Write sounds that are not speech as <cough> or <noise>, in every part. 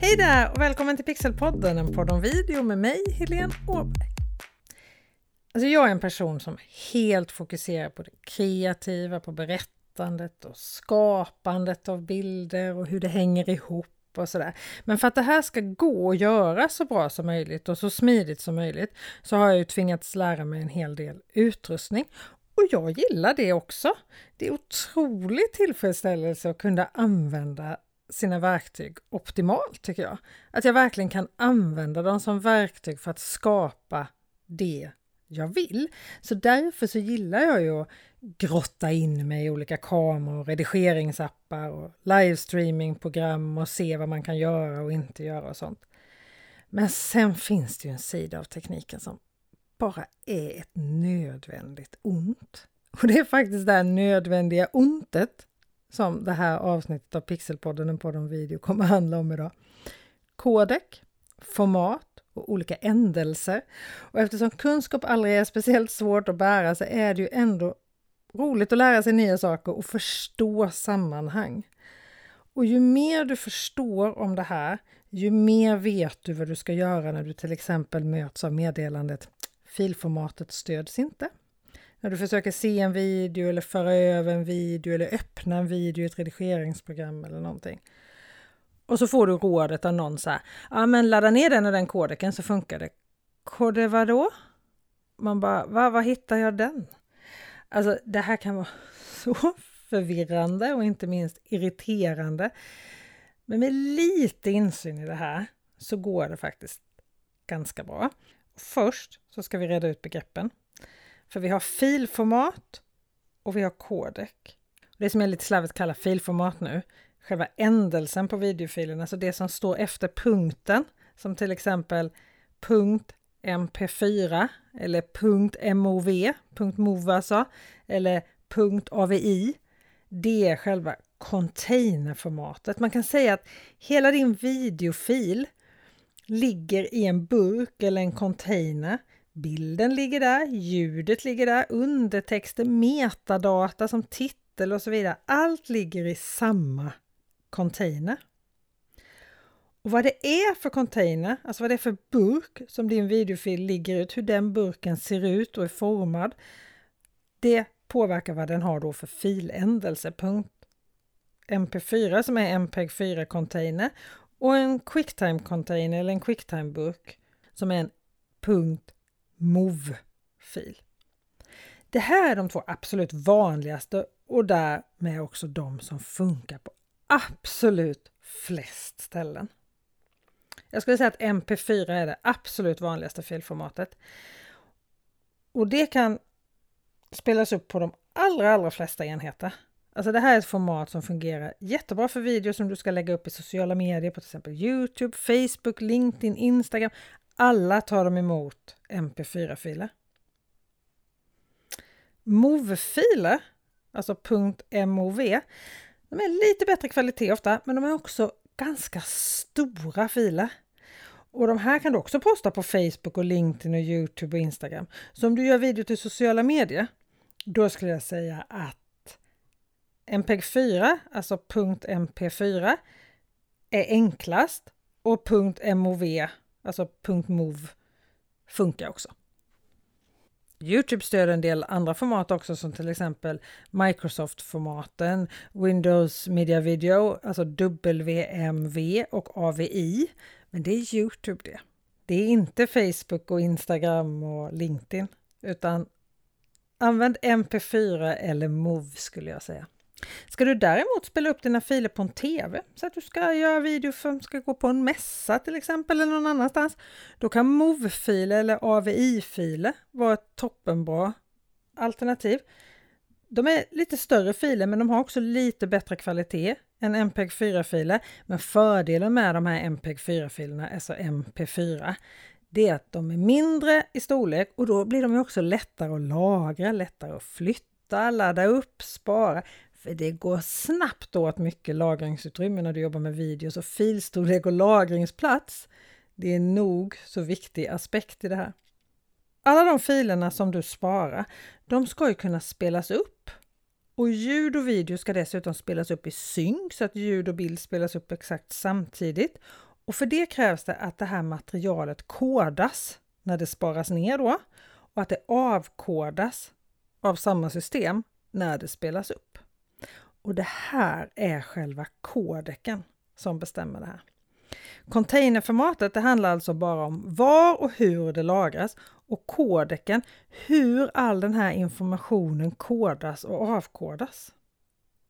Hej där och välkommen till Pixelpodden, en podd om video med mig, Helene Åberg. Alltså jag är en person som helt fokuserar på det kreativa, på berättandet och skapandet av bilder och hur det hänger ihop och sådär. Men för att det här ska gå att göra så bra som möjligt och så smidigt som möjligt så har jag ju tvingats lära mig en hel del utrustning och jag gillar det också. Det är otroligt tillfredsställelse att kunna använda sina verktyg optimalt tycker jag. Att jag verkligen kan använda dem som verktyg för att skapa det jag vill. Så därför så gillar jag ju att grotta in mig i olika kameror, redigeringsappar och livestreamingprogram och se vad man kan göra och inte göra och sånt. Men sen finns det ju en sida av tekniken som bara är ett nödvändigt ont. Och det är faktiskt det här nödvändiga ontet som det här avsnittet av Pixelpodden, en podd om video, kommer handla om idag. Kodek, format och olika ändelser. Och eftersom kunskap aldrig är speciellt svårt att bära så är det ju ändå roligt att lära sig nya saker och förstå sammanhang. Och ju mer du förstår om det här, ju mer vet du vad du ska göra när du till exempel möts av meddelandet filformatet stöds inte. När du försöker se en video eller föra över en video eller öppna en video i ett redigeringsprogram eller någonting. Och så får du rådet av någon så här, ja men ladda ner den och den kodeken så funkar det. Kode vadå? Man bara, va, var hittar jag den? Alltså det här kan vara <laughs> så förvirrande och inte minst irriterande. Men med lite insyn i det här så går det faktiskt ganska bra. Först så ska vi reda ut begreppen. För vi har filformat och vi har Codec. Det som jag lite slarvigt kallar filformat nu, själva ändelsen på videofilen, alltså det som står efter punkten, som till exempel punkt mp4 eller punkt mov, punkt mov alltså, eller punkt avi. Det är själva containerformatet. Man kan säga att hela din videofil ligger i en burk eller en container. Bilden ligger där, ljudet ligger där, undertexter, metadata som titel och så vidare. Allt ligger i samma container. Och vad det är för container, alltså vad det är för burk som din videofil ligger ut, hur den burken ser ut och är formad, det påverkar vad den har då för filändelse. MP4 som är MPEG-4 container och en Quicktime-container eller en Quicktime-burk som är en punkt .mov-fil. Det här är de två absolut vanligaste och därmed också de som funkar på absolut flest ställen. Jag skulle säga att MP4 är det absolut vanligaste filformatet. Och det kan spelas upp på de allra, allra flesta enheter. Alltså det här är ett format som fungerar jättebra för videor som du ska lägga upp i sociala medier på till exempel Youtube, Facebook, LinkedIn, Instagram. Alla tar de emot MP4-filer. MOV-filer, alltså .mov, de är lite bättre kvalitet ofta, men de är också ganska stora filer. Och de här kan du också posta på Facebook och LinkedIn och Youtube och Instagram. Så om du gör video till sociala medier, då skulle jag säga att MPEG-4, alltså .mp4, är enklast och .mov, alltså .move funkar också. Youtube stöder en del andra format också som till exempel Microsoft-formaten, Windows Media Video, alltså WMV och AVI. Men det är Youtube det. Det är inte Facebook och Instagram och LinkedIn, utan använd MP4 eller MOV skulle jag säga. Ska du däremot spela upp dina filer på en TV, så att du ska göra video för ska gå på en mässa till exempel eller någon annanstans, då kan MOV-filer eller AVI-filer vara ett toppenbra alternativ. De är lite större filer men de har också lite bättre kvalitet än MPEG-4-filer. Men fördelen med de här MPEG-4-filerna, alltså MP4, det är att de är mindre i storlek och då blir de också lättare att lagra, lättare att flytta, ladda upp, spara. För det går snabbt åt mycket lagringsutrymme när du jobbar med videos och filstorlek och lagringsplats. Det är nog så viktig aspekt i det här. Alla de filerna som du sparar, de ska ju kunna spelas upp. Och ljud och video ska dessutom spelas upp i synk så att ljud och bild spelas upp exakt samtidigt. Och för det krävs det att det här materialet kodas när det sparas ner då och att det avkodas av samma system när det spelas upp. Och det här är själva kodeken som bestämmer det här. Containerformatet det handlar alltså bara om var och hur det lagras och kodeken hur all den här informationen kodas och avkodas.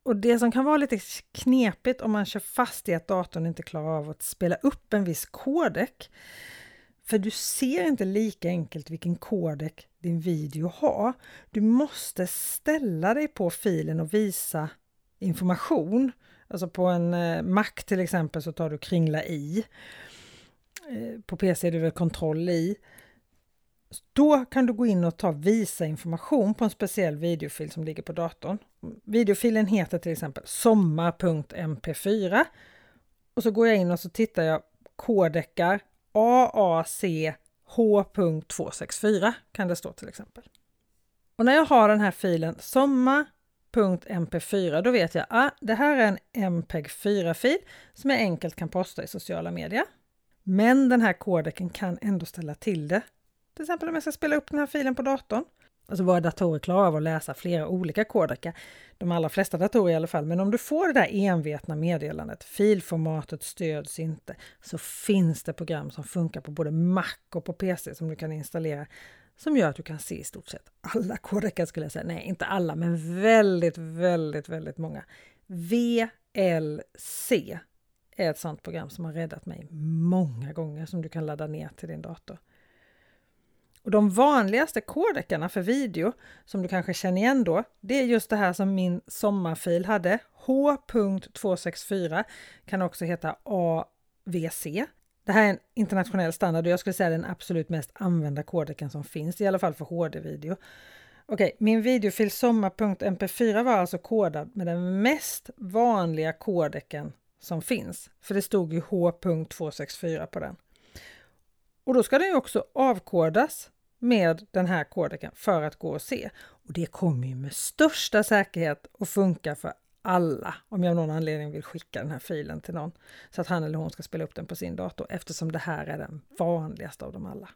Och det som kan vara lite knepigt om man kör fast i att datorn inte klarar av att spela upp en viss kodek. För du ser inte lika enkelt vilken kodek din video har. Du måste ställa dig på filen och visa information. Alltså på en eh, Mac till exempel så tar du kringla i. Eh, på PC är det väl kontroll i. Då kan du gå in och ta visa information på en speciell videofil som ligger på datorn. Videofilen heter till exempel sommar.mp4 och så går jag in och så tittar jag kodekar AACH.264 kan det stå till exempel. Och när jag har den här filen .mp4, då vet jag att ah, det här är en MPEG-4-fil som jag enkelt kan posta i sociala medier. Men den här kodeken kan ändå ställa till det till exempel om jag ska spela upp den här filen på datorn. Alltså våra datorer klarar av att läsa flera olika kodeker, De allra flesta datorer i alla fall. Men om du får det där envetna meddelandet, filformatet stöds inte, så finns det program som funkar på både Mac och på PC som du kan installera som gör att du kan se i stort sett alla kodekar skulle jag säga. Nej, inte alla, men väldigt, väldigt, väldigt många. VLC är ett sådant program som har räddat mig många gånger som du kan ladda ner till din dator. Och de vanligaste kodekarna för video som du kanske känner igen då, det är just det här som min sommarfil hade. H.264 kan också heta AVC. Det här är en internationell standard och jag skulle säga den absolut mest använda kodeken som finns, i alla fall för HD-video. Okej, min videofil sommar.mp4 var alltså kodad med den mest vanliga kodeken som finns, för det stod ju H.264 på den. Och då ska den ju också avkodas med den här kodeken för att gå och se. Och det kommer ju med största säkerhet att funka för alla om jag av någon anledning vill skicka den här filen till någon så att han eller hon ska spela upp den på sin dator eftersom det här är den vanligaste av dem alla.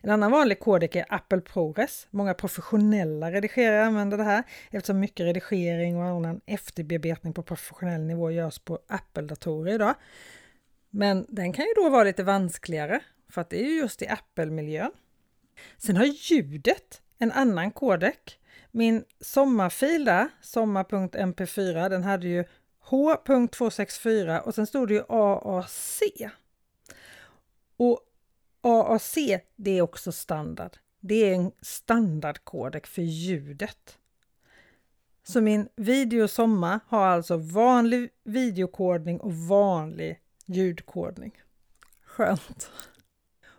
En annan vanlig kodek är Apple ProRes. Många professionella redigerare använder det här eftersom mycket redigering och annan efterbearbetning på professionell nivå görs på Apple-datorer idag. Men den kan ju då vara lite vanskligare för att det är just i Apple-miljön. Sen har ljudet en annan kodek. Min sommarfil där, sommar.mp4, den hade ju H.264 och sen stod det ju AAC. Och AAC, det är också standard. Det är en standardkodek för ljudet. Så min video sommar har alltså vanlig videokodning och vanlig ljudkodning. Skönt!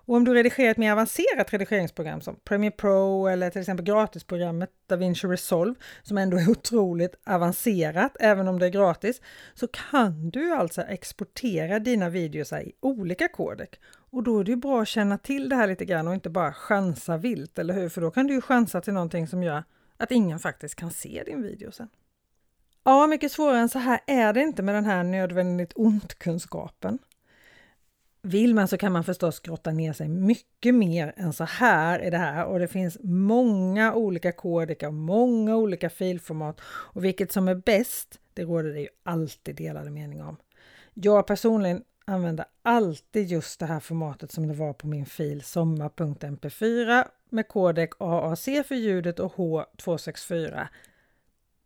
Och om du redigerar ett mer avancerat redigeringsprogram som Premiere Pro eller till exempel gratisprogrammet DaVinci Resolve som ändå är otroligt avancerat även om det är gratis så kan du alltså exportera dina videos i olika kodek. Och då är det ju bra att känna till det här lite grann och inte bara chansa vilt, eller hur? För då kan du ju chansa till någonting som gör att ingen faktiskt kan se din video sen. Ja, mycket svårare än så här är det inte med den här nödvändigt ont-kunskapen. Vill man så kan man förstås grotta ner sig mycket mer än så här i det här. Och det finns många olika kodekar, många olika filformat. Och vilket som är bäst, det råder det ju alltid delade meningar om. Jag personligen använder alltid just det här formatet som det var på min fil sommar.mp4 med kodek AAC för ljudet och H264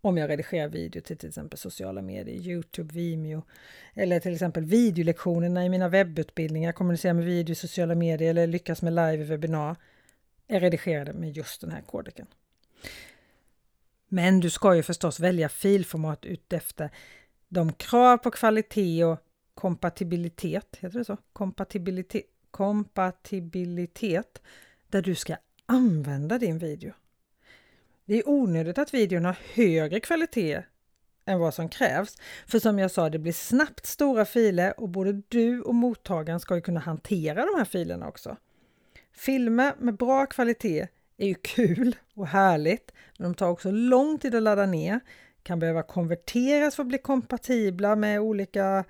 om jag redigerar video till till exempel sociala medier, Youtube, Vimeo eller till exempel videolektionerna i mina webbutbildningar, kommunicera med video i sociala medier eller lyckas med live i webbinar är redigerade med just den här kodeken. Men du ska ju förstås välja filformat utefter de krav på kvalitet och kompatibilitet, heter det så? Kompatibilitet, kompatibilitet där du ska använda din video. Det är onödigt att videon har högre kvalitet än vad som krävs. För som jag sa, det blir snabbt stora filer och både du och mottagaren ska ju kunna hantera de här filerna också. Filmer med bra kvalitet är ju kul och härligt, men de tar också lång tid att ladda ner, kan behöva konverteras för att bli kompatibla med olika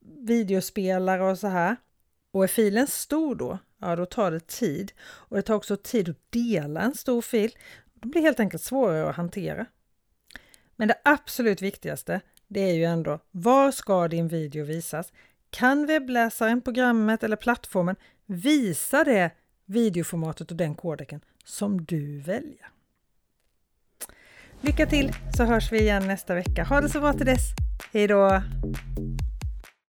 videospelare och så här. Och är filen stor då, ja då tar det tid. Och det tar också tid att dela en stor fil. De blir helt enkelt svårare att hantera. Men det absolut viktigaste, det är ju ändå var ska din video visas? Kan webbläsaren, programmet eller plattformen visa det videoformatet och den kodeken som du väljer? Lycka till så hörs vi igen nästa vecka. Ha det så bra till dess. Hej då!